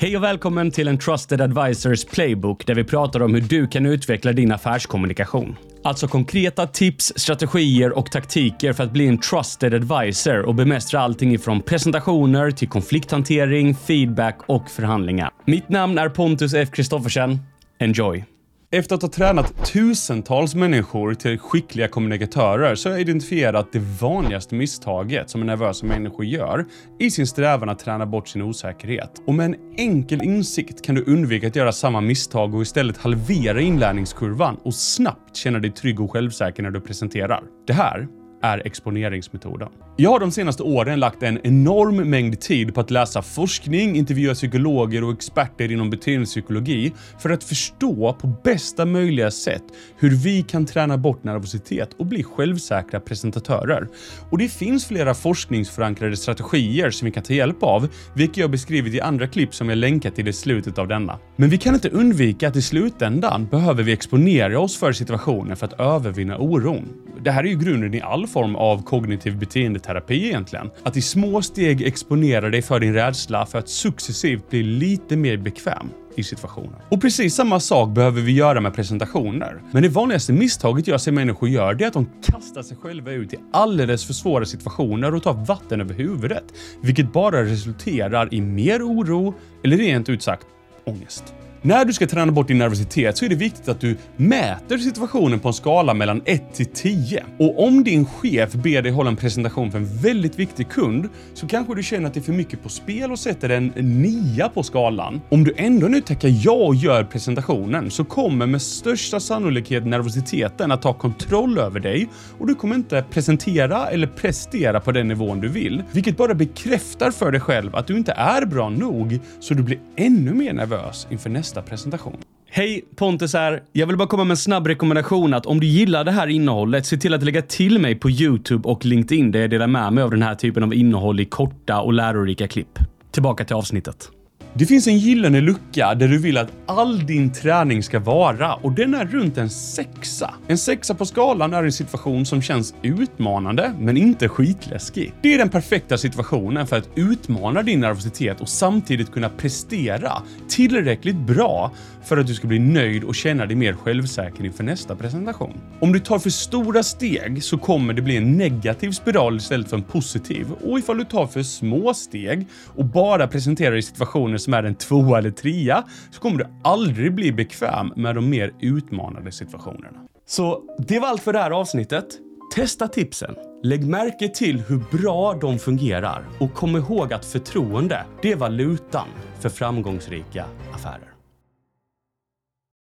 Hej och välkommen till en Trusted Advisors Playbook där vi pratar om hur du kan utveckla din affärskommunikation. Alltså konkreta tips, strategier och taktiker för att bli en trusted advisor och bemästra allting ifrån presentationer till konflikthantering, feedback och förhandlingar. Mitt namn är Pontus F. Kristoffersen. Enjoy! Efter att ha tränat tusentals människor till skickliga kommunikatörer så har jag identifierat det vanligaste misstaget som nervösa människor gör i sin strävan att träna bort sin osäkerhet. Och med en enkel insikt kan du undvika att göra samma misstag och istället halvera inlärningskurvan och snabbt känna dig trygg och självsäker när du presenterar. Det här är exponeringsmetoden. Jag har de senaste åren lagt en enorm mängd tid på att läsa forskning, intervjua psykologer och experter inom beteendepsykologi för att förstå på bästa möjliga sätt hur vi kan träna bort nervositet och bli självsäkra presentatörer. Och det finns flera forskningsförankrade strategier som vi kan ta hjälp av, vilket jag beskrivit i andra klipp som jag länkat till i slutet av denna. Men vi kan inte undvika att i slutändan behöver vi exponera oss för situationer för att övervinna oron. Det här är ju grunden i all form av kognitiv beteendeterapi egentligen. Att i små steg exponera dig för din rädsla för att successivt bli lite mer bekväm i situationen. Och precis samma sak behöver vi göra med presentationer. Men det vanligaste misstaget jag ser människor gör, det är att de kastar sig själva ut i alldeles för svåra situationer och tar vatten över huvudet, vilket bara resulterar i mer oro eller rent ut sagt ångest. När du ska träna bort din nervositet så är det viktigt att du mäter situationen på en skala mellan 1 till 10. Och om din chef ber dig hålla en presentation för en väldigt viktig kund så kanske du känner att det är för mycket på spel och sätter en 9 på skalan. Om du ändå nu tackar ja och gör presentationen så kommer med största sannolikhet nervositeten att ta kontroll över dig och du kommer inte presentera eller prestera på den nivån du vill. Vilket bara bekräftar för dig själv att du inte är bra nog så du blir ännu mer nervös inför nästa nästa presentation. Hej, Pontus här. Jag vill bara komma med en snabb rekommendation att om du gillar det här innehållet, se till att lägga till mig på YouTube och LinkedIn där jag delar med mig av den här typen av innehåll i korta och lärorika klipp. Tillbaka till avsnittet. Det finns en gyllene lucka där du vill att all din träning ska vara och den är runt en sexa. En sexa på skalan är en situation som känns utmanande, men inte skitläskig. Det är den perfekta situationen för att utmana din nervositet och samtidigt kunna prestera tillräckligt bra för att du ska bli nöjd och känna dig mer självsäker inför nästa presentation. Om du tar för stora steg så kommer det bli en negativ spiral istället för en positiv och ifall du tar för små steg och bara presenterar i situationer som är en tvåa eller trea så kommer du aldrig bli bekväm med de mer utmanande situationerna. Så det var allt för det här avsnittet. Testa tipsen. Lägg märke till hur bra de fungerar och kom ihåg att förtroende, det är valutan för framgångsrika affärer.